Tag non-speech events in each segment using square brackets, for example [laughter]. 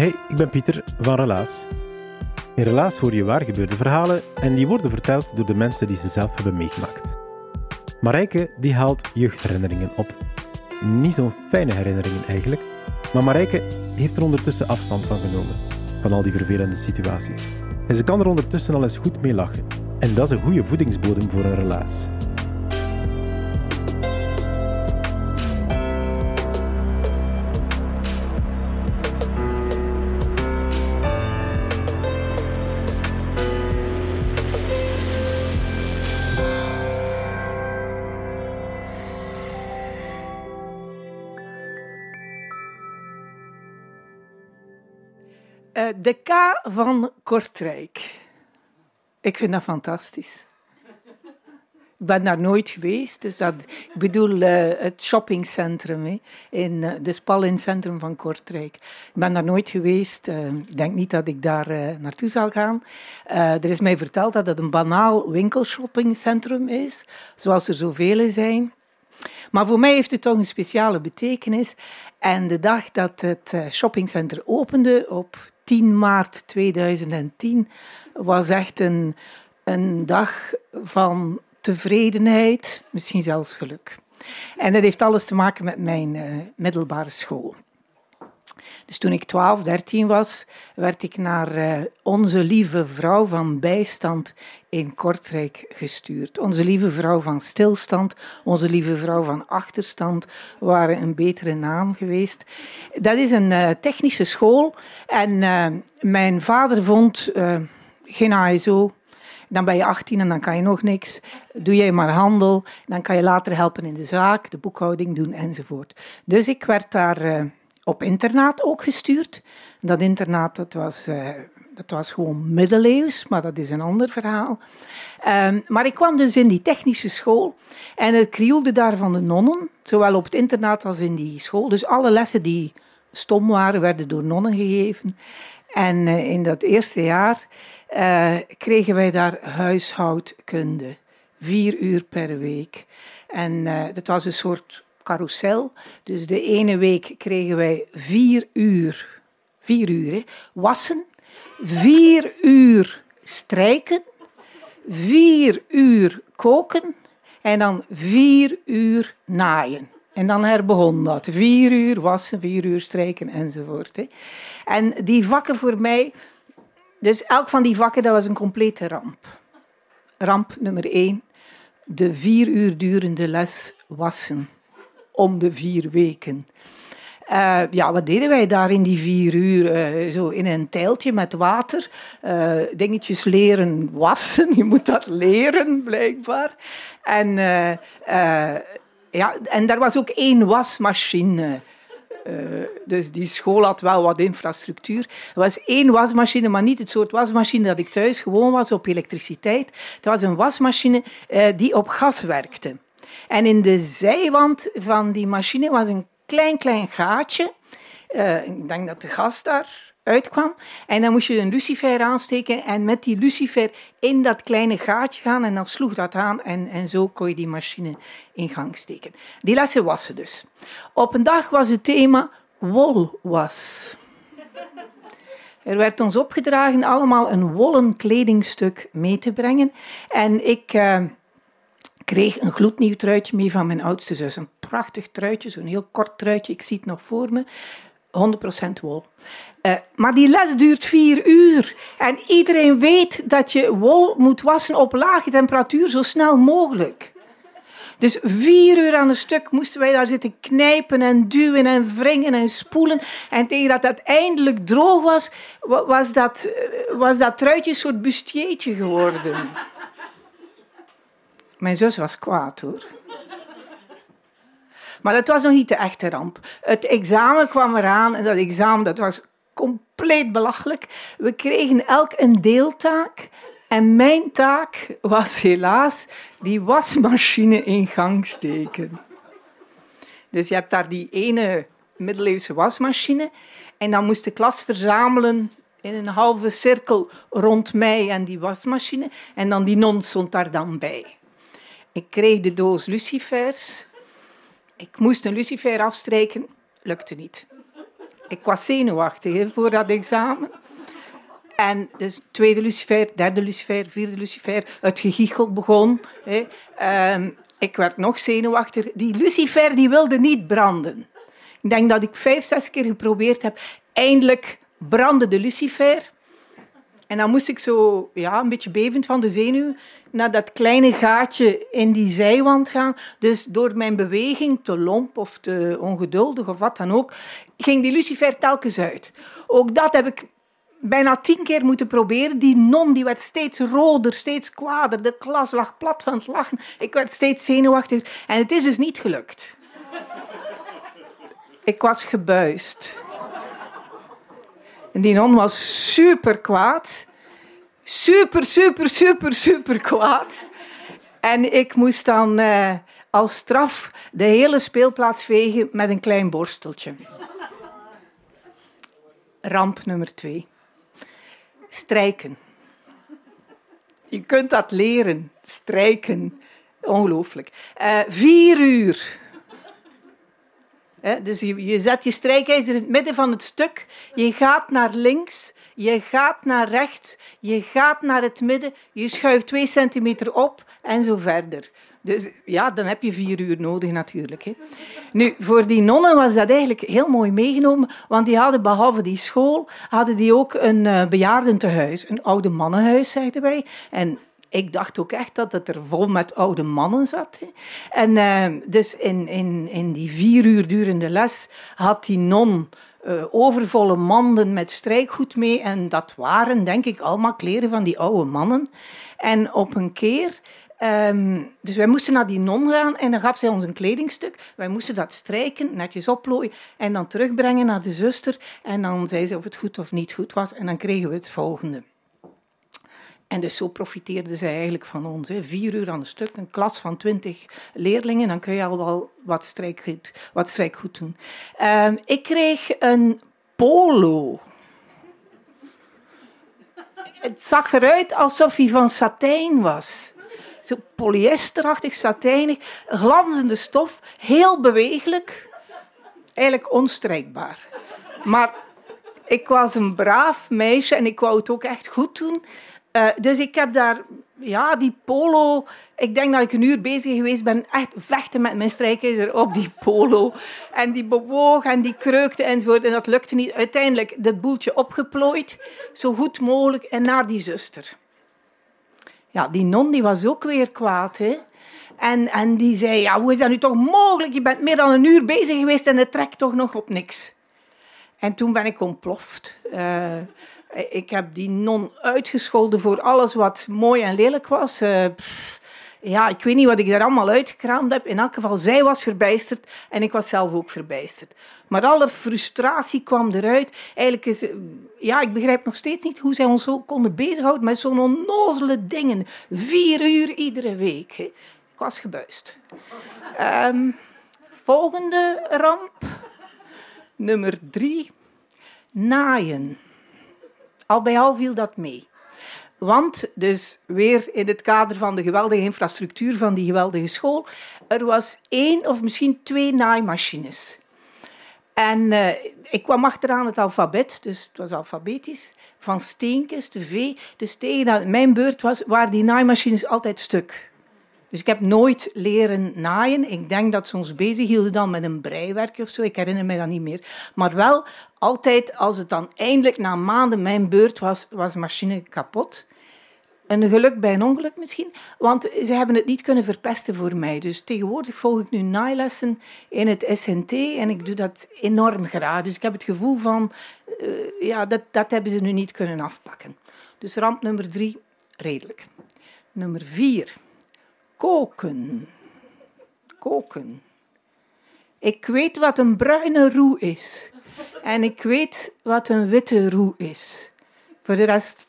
Hey, ik ben Pieter van Relaas. In Relaas hoor je waar gebeurde verhalen en die worden verteld door de mensen die ze zelf hebben meegemaakt. Marijke die haalt jeugdherinneringen op. Niet zo'n fijne herinneringen eigenlijk, maar Marijke heeft er ondertussen afstand van genomen, van al die vervelende situaties. En ze kan er ondertussen al eens goed mee lachen. En dat is een goede voedingsbodem voor een relaas. De K van Kortrijk. Ik vind dat fantastisch. Ik ben daar nooit geweest, dus dat, ik bedoel eh, het shoppingcentrum, hè, in, het centrum van Kortrijk. Ik ben daar nooit geweest, eh, ik denk niet dat ik daar naartoe zal gaan. Er is mij verteld dat het een banaal winkelshoppingcentrum is, zoals er zoveel zijn. Maar voor mij heeft het toch een speciale betekenis. En de dag dat het shoppingcenter opende, op 10 maart 2010, was echt een, een dag van tevredenheid, misschien zelfs geluk. En dat heeft alles te maken met mijn eh, middelbare school. Dus toen ik 12, 13 was, werd ik naar eh, Onze Lieve Vrouw van Bijstand in Kortrijk gestuurd. Onze Lieve Vrouw van Stilstand, Onze Lieve Vrouw van Achterstand waren een betere naam geweest. Dat is een eh, technische school en eh, mijn vader vond geen ASO. Dan ben je 18 en dan kan je nog niks. Doe jij maar handel, dan kan je later helpen in de zaak, de boekhouding doen enzovoort. Dus ik werd daar op internaat ook gestuurd. Dat internaat dat was, eh, dat was gewoon middeleeuws, maar dat is een ander verhaal. Ehm, maar ik kwam dus in die technische school en het krioelde daar van de nonnen, zowel op het internaat als in die school. Dus alle lessen die stom waren, werden door nonnen gegeven. En eh, in dat eerste jaar eh, kregen wij daar huishoudkunde. Vier uur per week. En dat was een soort carousel. Dus de ene week kregen wij vier uur, vier uur hè, wassen, vier uur strijken, vier uur koken en dan vier uur naaien. En dan herbegon dat. Vier uur wassen, vier uur strijken enzovoort. Hè. En die vakken voor mij, dus elk van die vakken, dat was een complete ramp. Ramp nummer één, de vier uur durende les wassen om de vier weken. Eh, ja, wat deden wij daar in die vier uur? Eh, zo in een tijltje met water, eh, dingetjes leren wassen. [laughs] Je moet dat leren, blijkbaar. En, ja, en daar was ook één wasmachine. Dus die school had wel wat infrastructuur. Er was één wasmachine, maar niet het soort wasmachine dat ik thuis gewoon was op elektriciteit. Het was een wasmachine die op gas werkte. En in de zijwand van die machine was een klein, klein gaatje. Eh, ik denk dat de gas daar uitkwam. En dan moest je een lucifer aansteken en met die lucifer in dat kleine gaatje gaan en dan sloeg dat aan en, en zo kon je die machine in gang steken. Die lessen wassen dus. Op een dag was het thema wolwas. Er werd ons opgedragen allemaal een wollen kledingstuk mee te brengen. En ik eh, kreeg een gloednieuw truitje mee van mijn oudste zus. Een prachtig truitje, zo'n heel kort truitje. Ik zie het nog voor me. 100% wol. Uh, maar die les duurt vier uur. En iedereen weet dat je wol moet wassen op lage temperatuur zo snel mogelijk. Dus vier uur aan een stuk moesten wij daar zitten knijpen en duwen en wringen en spoelen. En tegen dat het eindelijk droog was, was dat, eh, was dat truitje een soort bustiertje geworden. Mijn zus was kwaad hoor. Maar dat was nog niet de echte ramp. Het examen kwam eraan en dat examen dat was compleet belachelijk. We kregen elk een deeltaak. En mijn taak was helaas die wasmachine in gang steken. Dus je hebt daar die ene middeleeuwse wasmachine. En dan moest de klas verzamelen in een halve cirkel rond mij en die wasmachine. En dan die non stond daar dan bij. Ik kreeg de doos lucifers. Ik moest een lucifer afstrijken. Lukte niet. Ik was zenuwachtig voor dat examen. En dus tweede lucifer, derde lucifer, vierde lucifer. Het gegichel begon. Ehm, ik werd nog zenuwachtig. Die lucifer die wilde niet branden. Ik denk dat ik vijf, zes keer geprobeerd heb. Eindelijk brandde de lucifer. En dan moest ik zo ja, een beetje bevend van de zenuw naar dat kleine gaatje in die zijwand gaan. Dus door mijn beweging, te lomp of te ongeduldig of wat dan ook, ging die lucifer telkens uit. Ook dat heb ik bijna tien keer moeten proberen. Die non die werd steeds roder, steeds kwader. De klas lag plat van het lachen. Ik werd steeds zenuwachtig. En het is dus niet gelukt. Ik was gebuist. En die non was super kwaad. Super, super, super, super kwaad. En ik moest dan uh, als straf de hele speelplaats vegen met een klein borsteltje. Ramp nummer twee. Strijken. Je kunt dat leren. Strijken. Ongelooflijk. Uh, vier uur. Dus je, je, zet je strijkijzer in het midden van het stuk. Je gaat naar links. Je gaat naar rechts. Je gaat naar het midden. Je schuift twee centimeter op en zo verder. Dus ja, dan heb je vier uur nodig natuurlijk. Hè. Nu, voor die nonnen was dat eigenlijk heel mooi meegenomen, want die hadden behalve die school, hadden die ook een uh, bejaardentehuis, een oude mannenhuis, zeiden wij. En ik dacht ook echt dat het er vol met oude mannen zat. En uh, dus in, in, in die vier uur durende les had die non... Uh, overvolle manden met strijkgoed mee. En dat waren, denk ik, allemaal kleren van die oude mannen. En op een keer Um, dus wij moesten naar die non gaan en dan gaf zij ons een kledingstuk. Wij moesten dat strijken, netjes oplooien en dan terugbrengen naar de zuster. En dan zei ze of het goed of niet goed was en dan kregen we het volgende. En dus zo profiteerden zij eigenlijk van ons. Hè. Vier uur aan een stuk, een klas van twintig leerlingen, dan kun je al wel wat strijkgoed, wat strijkgoed doen. Um, ik kreeg een polo. Het zag eruit alsof hij van satijn was zo polyesterachtig, satijnig, glanzende stof, heel bewegelijk, eigenlijk onstrijkbaar. Maar ik was een braaf meisje en ik wou het ook echt goed doen. Uh, dus ik heb daar, ja, die polo. Ik denk dat ik een uur bezig geweest ben, echt vechten met mijn strijkijzer op die polo. En die bewoog en die kreukte enzovoort. En dat lukte niet. Uiteindelijk dat boeltje opgeplooid, zo goed mogelijk, en naar die zuster. Ja, die non die was ook weer kwaad. Hè? En, en die zei, ja, hoe is dat nu toch mogelijk? Je bent meer dan een uur bezig geweest en het trekt toch nog op niks. En toen ben ik ontploft. Uh, ik heb die non uitgescholden voor alles wat mooi en lelijk was. Uh, ja, ik weet niet wat ik daar allemaal uitgekraamd heb. In elk geval, zij was verbijsterd en ik was zelf ook verbijsterd. Maar alle frustratie kwam eruit. Eigenlijk is, ja, ik begrijp nog steeds niet hoe zij ons zo konden bezighouden met zo'n onnozele dingen. Vier uur iedere week. Ik was gebuist. Um, volgende ramp. Nummer drie. Naaien. Al bij al viel dat mee. Want, dus weer in het kader van de geweldige infrastructuur van die geweldige school, er was één of misschien twee naaimachines. En uh, ik kwam achteraan het alfabet, dus het was alfabetisch, van steenkes, de V. Dus tegen mijn beurt was, waren die naaimachines altijd stuk. Dus ik heb nooit leren naaien. Ik denk dat ze ons bezig hielden dan met een breiwerkje of zo. Ik herinner me dat niet meer. Maar wel, altijd als het dan eindelijk na maanden mijn beurt was, was de machine kapot. Een geluk bij een ongeluk misschien, want ze hebben het niet kunnen verpesten voor mij. Dus tegenwoordig volg ik nu naailessen in het SNT en ik doe dat enorm graag. Dus ik heb het gevoel van, eh, ja, dat, dat hebben ze nu niet kunnen afpakken. Dus ramp nummer drie, redelijk. Nummer vier, koken. Koken. Ik weet wat een bruine roe is. En ik weet wat een witte roe is. Voor de rest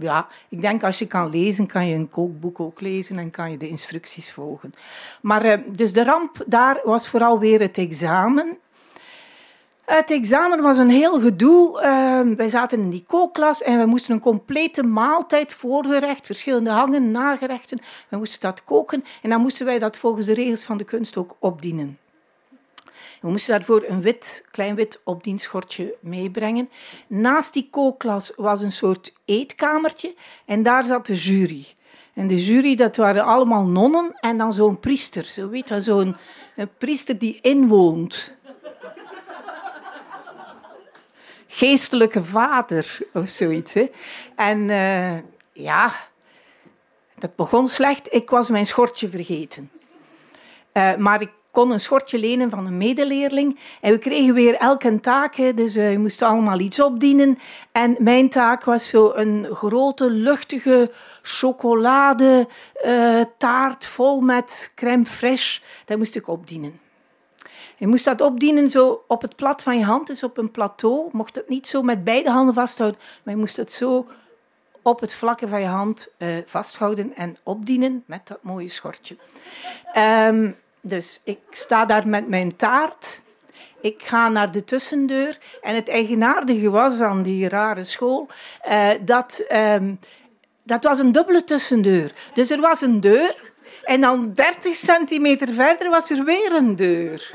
ja, ik denk als je kan lezen, kan je een kookboek ook lezen en kan je de instructies volgen. Maar eh, dus de ramp daar was vooral weer het examen. Het examen was een heel gedoe. Uh, wij zaten in die kookklas en we moesten een complete maaltijd, voorgerecht, verschillende hangen, nagerechten. We moesten dat koken en dan moesten wij dat volgens de regels van de kunst ook opdienen. We moesten daarvoor een wit, klein wit opdienschortje meebrengen. Naast die kookklas was een soort eetkamertje en daar zat de jury. En de jury, dat waren allemaal nonnen en dan zo'n priester. Zo weet je, zo'n priester die inwoont. Geestelijke vader of zoiets. Hè. En uh, ja, dat begon slecht. Ik was mijn schortje vergeten. Uh, maar ik kon een schortje lenen van een medeleerling. En we kregen weer elke taak, dus uh, we moesten allemaal iets opdienen. En mijn taak was zo een grote, luchtige chocolade uh, vol met crème fraîche. Dat moest ik opdienen. Je moest dat opdienen zo op het plat van je hand, dus op een plateau. Mocht het niet zo met beide handen vasthouden, maar je moest het zo op het vlakke van je hand uh, vasthouden en opdienen met dat mooie schortje. Um, dus ik sta daar met mijn taart. Ik ga naar de tussendeur. En het eigenaardige was aan die rare school uh, dat, um, dat was een dubbele tussendeur. Dus er was een deur en dan 30 centimeter verder was er weer een deur.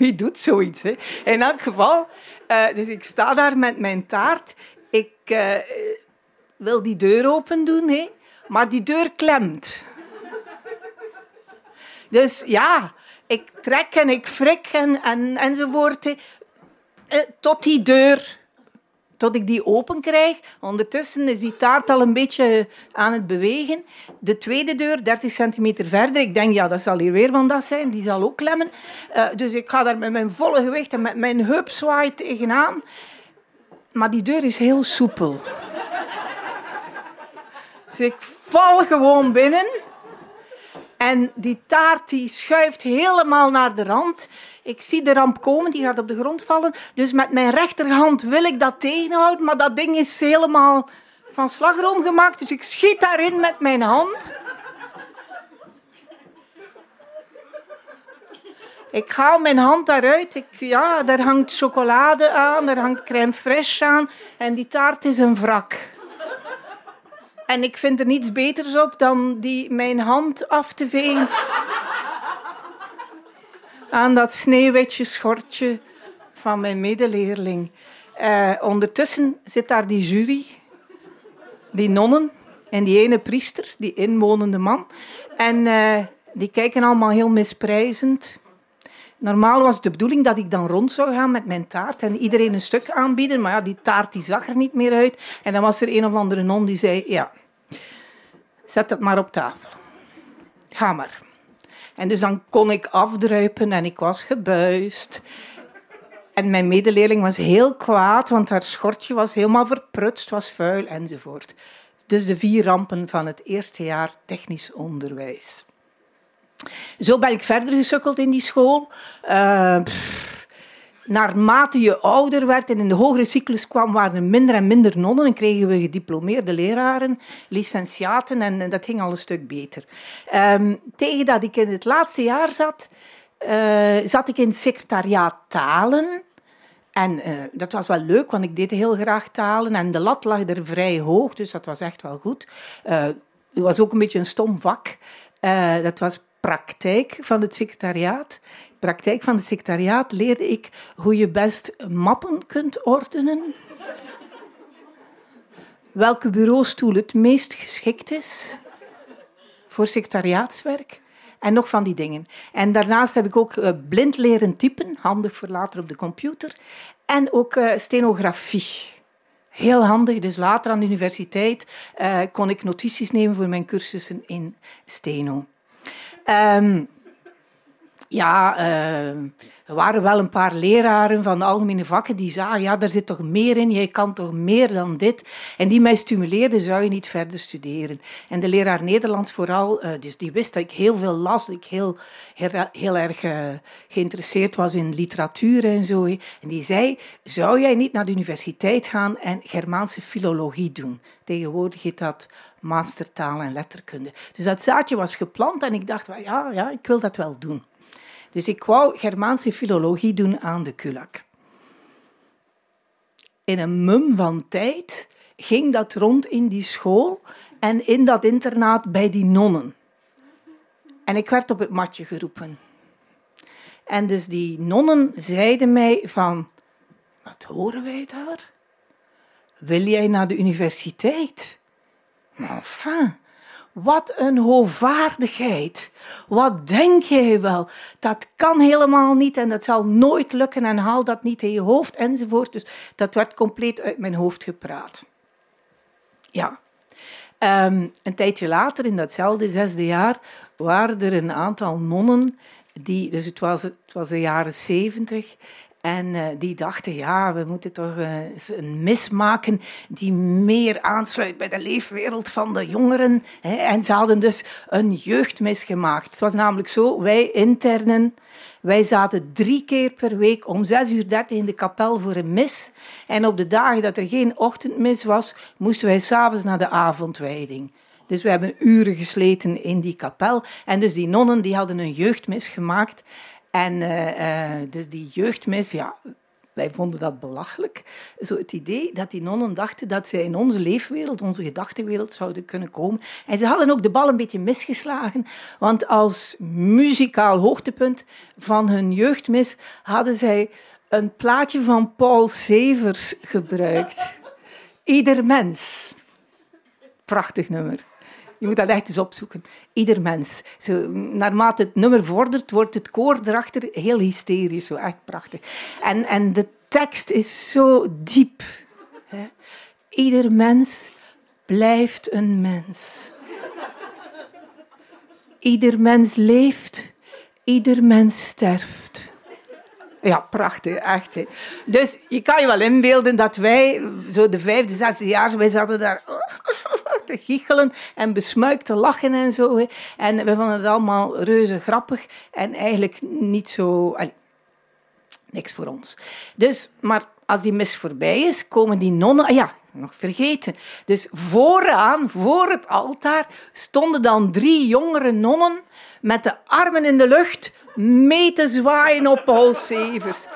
Wie doet zoiets? Hè? In elk geval, uh, dus ik sta daar met mijn taart. Ik uh, wil die deur open doen, hè? maar die deur klemt. Dus ja, ik trek en ik frik en, en, enzovoort. Eh, tot die deur, tot ik die open krijg. Ondertussen is die taart al een beetje aan het bewegen. De tweede deur, 30 centimeter verder. Ik denk, ja, dat zal hier weer van dat zijn. Die zal ook klemmen. Uh, dus ik ga daar met mijn volle gewicht en met mijn heup zwaai tegenaan. Maar die deur is heel soepel. Dus ik val gewoon binnen. En die taart die schuift helemaal naar de rand. Ik zie de ramp komen, die gaat op de grond vallen. Dus met mijn rechterhand wil ik dat tegenhouden, maar dat ding is helemaal van slagroom gemaakt. Dus ik schiet daarin met mijn hand. Ik haal mijn hand daaruit. Ik, ja, daar hangt chocolade aan, daar hangt crème fraîche aan. En die taart is een wrak. En ik vind er niets beters op dan die mijn hand af te vegen aan dat sneeuwwitje schortje van mijn medeleerling. Uh, ondertussen zit daar die jury, die nonnen en die ene priester, die inwonende man. En uh, die kijken allemaal heel misprijzend. Normaal was het de bedoeling dat ik dan rond zou gaan met mijn taart en iedereen een stuk aanbieden. Maar ja, die taart die zag er niet meer uit. En dan was er een of andere non die zei, ja, zet het maar op tafel. Ga maar. En dus dan kon ik afdruipen en ik was gebuist. En mijn medeleerling was heel kwaad, want haar schortje was helemaal verprutst, was vuil enzovoort. Dus de vier rampen van het eerste jaar technisch onderwijs. Zo ben ik verder gesukkeld in die school. Uh, naarmate je ouder werd en in de hogere cyclus kwam, waren er minder en minder nonnen en kregen we gediplomeerde leraren, licentiaten en, dat ging al een stuk beter. Um, tegen dat ik in het laatste jaar zat, uh, zat ik in het secretariaat talen. En uh, dat was wel leuk, want ik deed heel graag talen en de lat lag er vrij hoog, dus dat was echt wel goed. Het was ook een beetje een stom vak. dat was praktijk van het secretariaat praktijk van het secretariaat leerde ik hoe je best mappen kunt ordenen. Welke bureaustoel het meest geschikt is. voor secretariaatswerk. En nog van die dingen. En daarnaast heb ik ook eh, blind leren typen, handig voor later op de computer. En ook eh, stenografie. Heel handig. Dus later aan de universiteit eh, kon ik notities nemen voor mijn cursussen in steno. Ehm, ja, uh, er waren wel een paar leraren van de algemene vakken die zagen, ja, daar zit toch meer in, jij kan toch meer dan dit. En die mij stimuleerden, zou je niet verder studeren. En de leraar Nederlands vooral, uh, dus die wist dat ik heel veel las, dat ik heel, heel, erg uh, geïnteresseerd was in literatuur en zo. En die zei, zou jij niet naar de universiteit gaan en Germaanse filologie doen? Tegenwoordig heet dat mastertaal en letterkunde. Dus dat zaadje was geplant en ik dacht, ja, ja, ik wil dat wel doen. Dus ik wou Germaanse filologie doen aan de Kulak. In een mum van tijd ging dat rond in die school en in dat internaat bij die nonnen. En ik werd op het matje geroepen. En dus die nonnen zeiden mij van, wat horen wij daar? Wil jij naar de universiteit? Enfin, wat een hoogvaardigheid. Wat denk jij wel? Dat kan helemaal niet en dat zal nooit lukken en haal dat niet in je hoofd enzovoort. Dus dat werd compleet uit mijn hoofd gepraat. Ja. Um, een tijdje later, in datzelfde zesde jaar, waren er een aantal nonnen die, dus het was, het was de jaren zeventig, en uh, die dachten, ja, we moeten toch uh, een mis maken die meer aansluit bij de leefwereld van de jongeren. Hè. En ze hadden dus een jeugdmis gemaakt. Het was namelijk zo, wij internen, wij zaten drie keer per week om 6 uur 30 in de kapel voor een mis. En op de dagen dat er geen ochtendmis was, moesten wij s'avonds naar de avondwijding. Dus we hebben uren gesleten in die kapel. En dus die nonnen die hadden een jeugdmis gemaakt. En uh, uh, dus die jeugdmis, ja, wij vonden dat belachelijk. Zo het idee dat die nonnen dachten dat zij in onze leefwereld, onze gedachtenwereld zouden kunnen komen. En ze hadden ook de bal een beetje misgeslagen, want als muzikaal hoogtepunt van hun jeugdmis hadden zij een plaatje van Paul Severs gebruikt. [laughs] Ieder mens. Prachtig nummer. Je moet dat echt eens opzoeken. Ieder mens. Zo, naarmate het nummer vordert, wordt het koor erachter heel hysterisch. Zo, echt prachtig. En, en de tekst is zo diep. Hè. Ieder mens blijft een mens. Ieder mens leeft, ieder mens sterft. Ja, prachtig, echt. Hè. Dus je kan je wel inbeelden dat wij, zo de vijfde, zesde jaar, wij zaten daar te en besmuikt te lachen en zo. En we vonden het allemaal reuze grappig en eigenlijk niet zo... Niks voor ons. Dus, maar als die mis voorbij is, komen die nonnen... Ah ja, nog vergeten. Dus vooraan, voor het altaar, stonden dan drie jongere nonnen met de armen in de lucht mee te zwaaien op Paul Severs.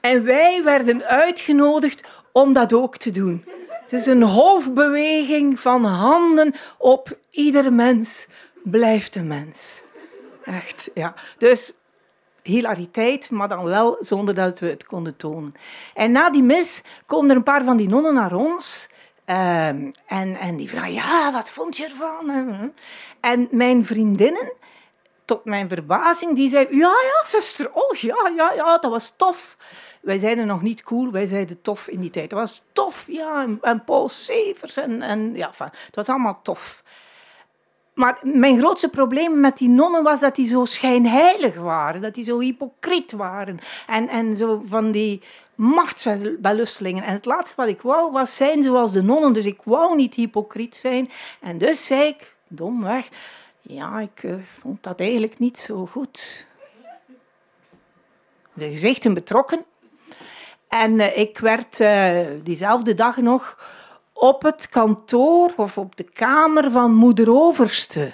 En wij werden uitgenodigd om dat ook te doen. Het is een hoofdbeweging van handen op ieder mens blijft een mens. Echt, ja. Dus hilariteit, maar dan wel zonder dat we het konden tonen. En na die mis komen er een paar van die nonnen naar ons. Um, en, en die vragen, ja, wat vond je ervan? En mijn vriendinnen, tot mijn verbazing, die zei, ja, ja, zuster, oh, ja, ja, ja, dat was tof. Wij zeiden nog niet cool, wij zeiden tof in die tijd. Dat was tof, ja, en, Paul Severs en, en ja, enfin, het was allemaal tof. Maar mijn grootste probleem met die nonnen was dat die zo schijnheilig waren, dat die zo hypocriet waren en, en zo van die machtsbelustelingen. En het laatste wat ik wou was zijn zoals de nonnen, dus ik wou niet hypocriet zijn. En dus zei ik, domweg, ja, ik uh, vond dat eigenlijk niet zo goed. De gezichten betrokken. En uh, ik werd uh, diezelfde dag nog op het kantoor of op de kamer van moeder Overste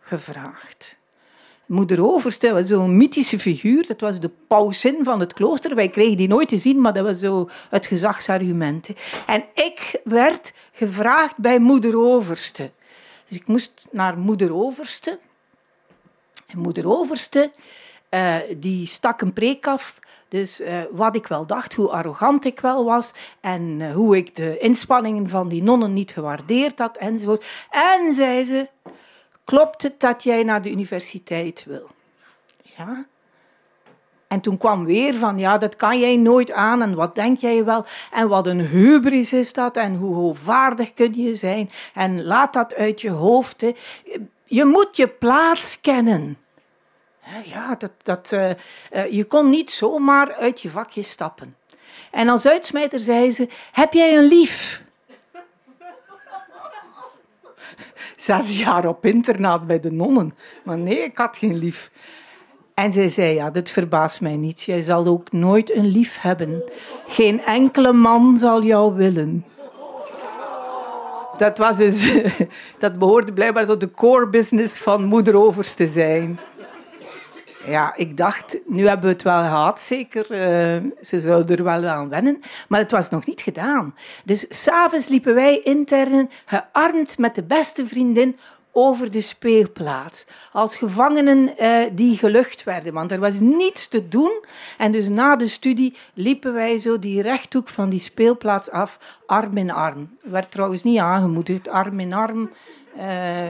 gevraagd. Moeder Overste was zo'n mythische figuur. Dat was de pausin van het klooster. Wij kregen die nooit te zien, maar dat was zo het gezagsargument. En ik werd gevraagd bij moeder Overste. Dus ik moest naar moeder Overste. En moeder Overste, uh, die stak een preek af. Dus uh, wat ik wel dacht, hoe arrogant ik wel was en uh, hoe ik de inspanningen van die nonnen niet gewaardeerd had enzovoort. En zei ze, klopt het dat jij naar de universiteit wil? Ja. En toen kwam weer van, ja, dat kan jij nooit aan en wat denk jij wel? En wat een hubris is dat en hoe hoogvaardig kun je zijn? En laat dat uit je hoofd. Je moet je plaats kennen. Ja, dat, dat, uh, uh, je kon niet zomaar uit je vakje stappen. En als uitsmijter zei ze, heb jij een lief? [laughs] Zes jaar op internaat bij de nonnen. Maar nee, ik had geen lief. En zij zei, ja, dit verbaast mij niet. Jij zal ook nooit een lief hebben. Geen enkele man zal jou willen. Dat, was dus, [laughs] dat behoorde blijkbaar tot de core business van moederovers te zijn. Ja, ik dacht, nu hebben we het wel gehad, zeker. Uh, ze zouden er wel aan wennen. Maar het was nog niet gedaan. Dus s'avonds liepen wij intern gearmd met de beste vriendin over de speelplaats. Als gevangenen uh, die gelucht werden, want er was niets te doen. En dus na de studie liepen wij zo die rechthoek van die speelplaats af, arm in arm. Werd trouwens niet aangemoedigd, arm in arm. Uh,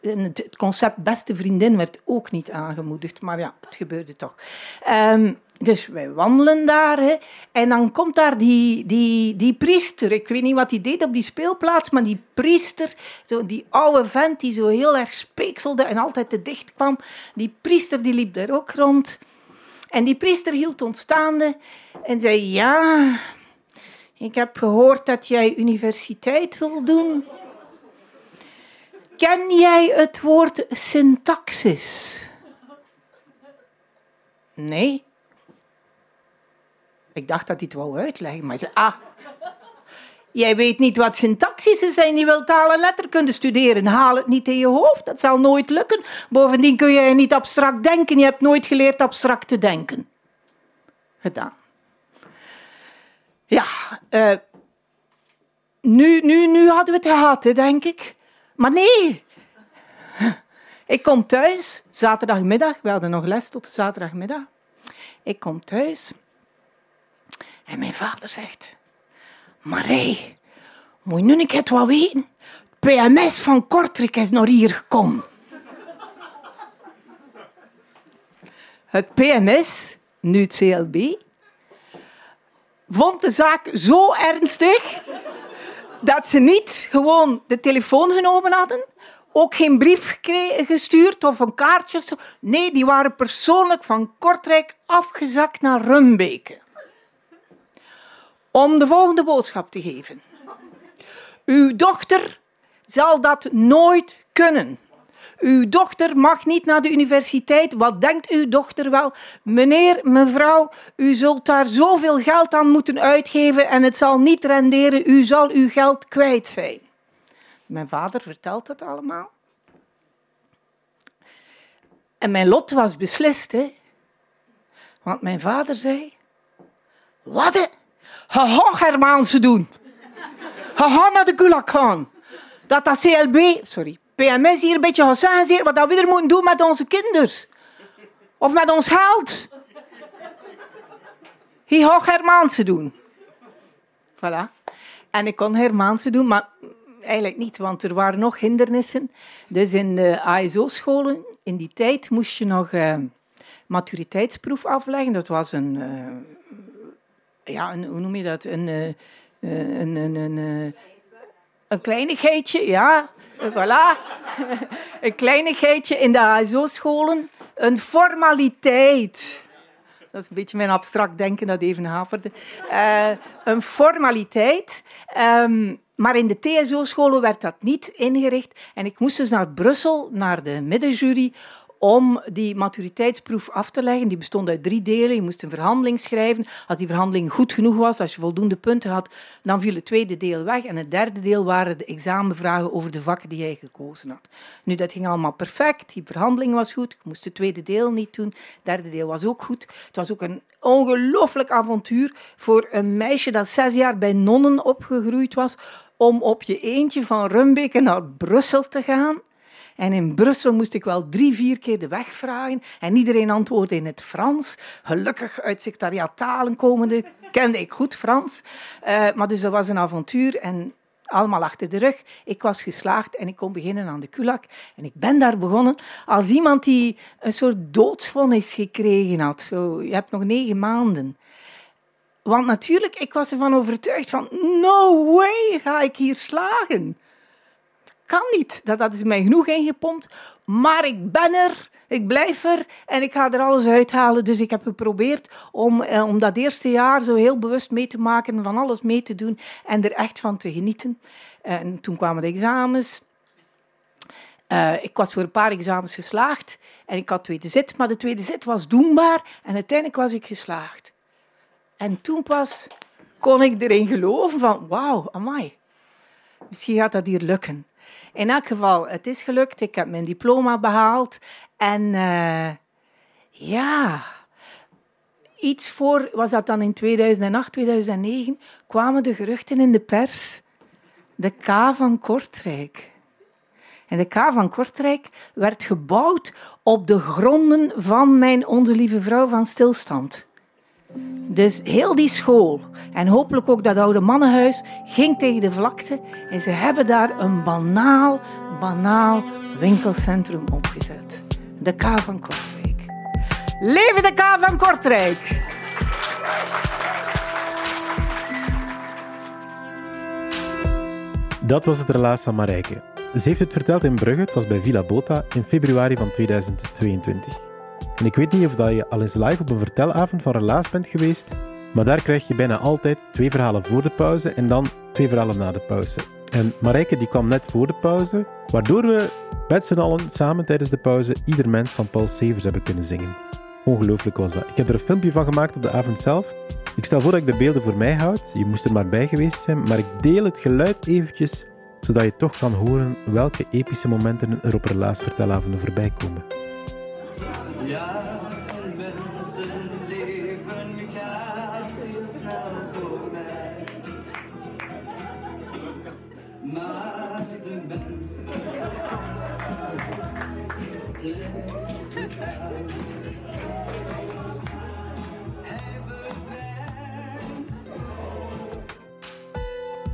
het concept beste vriendin werd ook niet aangemoedigd, maar ja, het gebeurde toch. Um, dus wij wandelen daar hè, en dan komt daar die, die, die priester. Ik weet niet wat hij deed op die speelplaats, maar die priester, zo die oude vent die zo heel erg speekselde en altijd te dicht kwam, die priester die liep daar ook rond. En die priester hield ons staande en zei: Ja, ik heb gehoord dat jij universiteit wil doen. Ken jij het woord syntaxis? Nee. Ik dacht dat hij het wou uitleggen, maar zei, ah, jij weet niet wat syntaxis is en je wilt taal en letterkunde studeren. Haal het niet in je hoofd, dat zal nooit lukken. Bovendien kun je niet abstract denken, je hebt nooit geleerd abstract te denken. Gedaan. Ja, uh, nu, nu, nu hadden we het gehad, denk ik. Maar nee, ik kom thuis, zaterdagmiddag, we hadden nog les tot zaterdagmiddag. Ik kom thuis en mijn vader zegt: Marie, moet je nu een het wat weten? Het PMS van Kortrijk is naar hier gekomen. Het PMS, nu het CLB, vond de zaak zo ernstig dat ze niet gewoon de telefoon genomen hadden, ook geen brief gestuurd of een kaartje. Nee, die waren persoonlijk van Kortrijk afgezakt naar Rumbeke. Om de volgende boodschap te geven. Uw dochter zal dat nooit kunnen. Uw dochter mag niet naar de universiteit. Wat denkt uw dochter wel? Meneer, mevrouw, u zult daar zoveel geld aan moeten uitgeven en het zal niet renderen. U zal uw geld kwijt zijn. Mijn vader vertelt dat allemaal. En mijn lot was beslist, hè. Want mijn vader zei... Wat? Ga Germaanse doen. Ga naar de gaan. Dat dat CLB... Sorry, PMS hier een beetje gaan wat dat we er moeten doen met onze kinderen. Of met ons geld. Hij gaat Germaanse doen. Voilà. En ik kon Germaanse doen, maar eigenlijk niet, want er waren nog hindernissen. Dus in de ASO-scholen, in die tijd moest je nog uh, maturiteitsproef afleggen. Dat was een, uh, ja, hoe noem je dat? Een, uh, een, een, een, een kleinigheidje, ja, voilà. een kleinigheidje in de ASO-scholen. Een formaliteit. Dat is een beetje mijn abstract denken dat even haverde. Uh, een formaliteit. Um, maar in de TSO-scholen werd dat niet ingericht. En ik moest dus naar Brussel, naar de middenjury, om die maturiteitsproef af te leggen. Die bestond uit drie delen. Je moest een verhandeling schrijven. Als die verhandeling goed genoeg was, als je voldoende punten had, dan viel het tweede deel weg. En het derde deel waren de examenvragen over de vakken die jij gekozen had. Nu, dat ging allemaal perfect. Die verhandeling was goed. Ik moest het tweede deel niet doen. Het derde deel was ook goed. Het was ook een ongelooflijk avontuur voor een meisje dat zes jaar bij nonnen opgegroeid was om op je eentje van Rumbeke naar Brussel te gaan. En in Brussel moest ik wel drie, vier keer de weg vragen. En iedereen antwoordde in het Frans. Gelukkig uit secretariaat talen komende kende ik goed Frans. Uh, maar dus dat was een avontuur. En allemaal achter de rug. Ik was geslaagd en ik kon beginnen aan de kulak. En ik ben daar begonnen als iemand die een soort doodsvonnis gekregen had. Zo, je hebt nog negen maanden. Want natuurlijk, ik was ervan overtuigd van, no way ga ik hier slagen. Kan niet. Dat, dat is mij genoeg ingepompt. Maar ik ben er, ik blijf er en ik ga er alles uithalen. Dus ik heb geprobeerd om, eh, om dat eerste jaar zo heel bewust mee te maken, van alles mee te doen en er echt van te genieten. En toen kwamen de examens. Uh, ik was voor een paar examens geslaagd en ik had tweede zit, maar de tweede zit was doenbaar en uiteindelijk was ik geslaagd. En toen pas kon ik erin geloven van, wauw, amai, misschien gaat dat hier lukken. In elk geval, het is gelukt. Ik heb mijn diploma behaald. En uh, ja, iets voor, was dat dan in 2008, 2009, kwamen de geruchten in de pers. De K van Kortrijk. En de K van Kortrijk werd gebouwd op de gronden van mijn Onze Lieve Vrouw van Stilstand. Dus heel die school en hopelijk ook dat oude mannenhuis ging tegen de vlakte en ze hebben daar een banaal, banaal winkelcentrum opgezet. De K van Kortrijk. Leven de K van Kortrijk! Dat was het relaas van Marijke. Ze heeft het verteld in Brugge, het was bij Villa Bota in februari van 2022. En ik weet niet of je al eens live op een vertelavond van Relaas bent geweest, maar daar krijg je bijna altijd twee verhalen voor de pauze en dan twee verhalen na de pauze. En Marijke die kwam net voor de pauze, waardoor we met z'n allen samen tijdens de pauze ieder mens van Paul Severs hebben kunnen zingen. Ongelooflijk was dat. Ik heb er een filmpje van gemaakt op de avond zelf. Ik stel voor dat ik de beelden voor mij houd. Je moest er maar bij geweest zijn, maar ik deel het geluid eventjes, zodat je toch kan horen welke epische momenten er op Relaas vertelavonden voorbij komen. Ja, mensen leven gaat is snel voorbij. Maar de mens...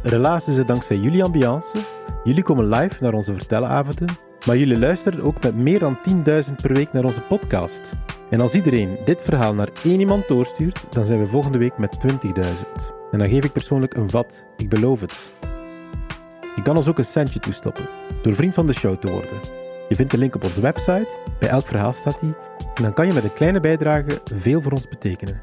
Helaas is het dankzij jullie ambiance. Jullie komen live naar onze vertelavonden maar jullie luisteren ook met meer dan 10.000 per week naar onze podcast. En als iedereen dit verhaal naar één iemand doorstuurt, dan zijn we volgende week met 20.000. En dan geef ik persoonlijk een vat, ik beloof het. Je kan ons ook een centje toestoppen, door vriend van de show te worden. Je vindt de link op onze website, bij elk verhaal staat die, en dan kan je met een kleine bijdrage veel voor ons betekenen.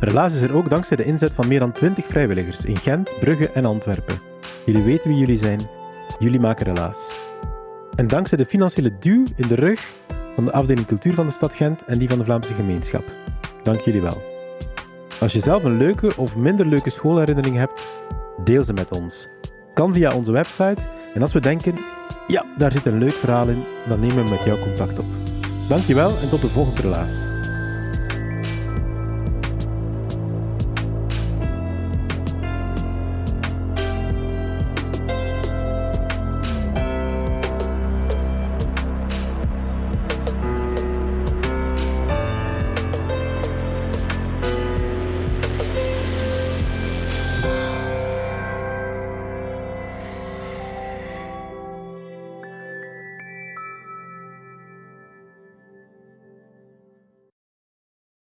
Relaas is er ook dankzij de inzet van meer dan 20 vrijwilligers in Gent, Brugge en Antwerpen. Jullie weten wie jullie zijn, jullie maken Relaas. En dankzij de financiële duw in de rug van de afdeling cultuur van de stad Gent en die van de Vlaamse gemeenschap. Dank jullie wel. Als je zelf een leuke of minder leuke schoolherinnering hebt, deel ze met ons. Kan via onze website en als we denken, ja, daar zit een leuk verhaal in, dan nemen we met jou contact op. Dankjewel en tot de volgende relaas.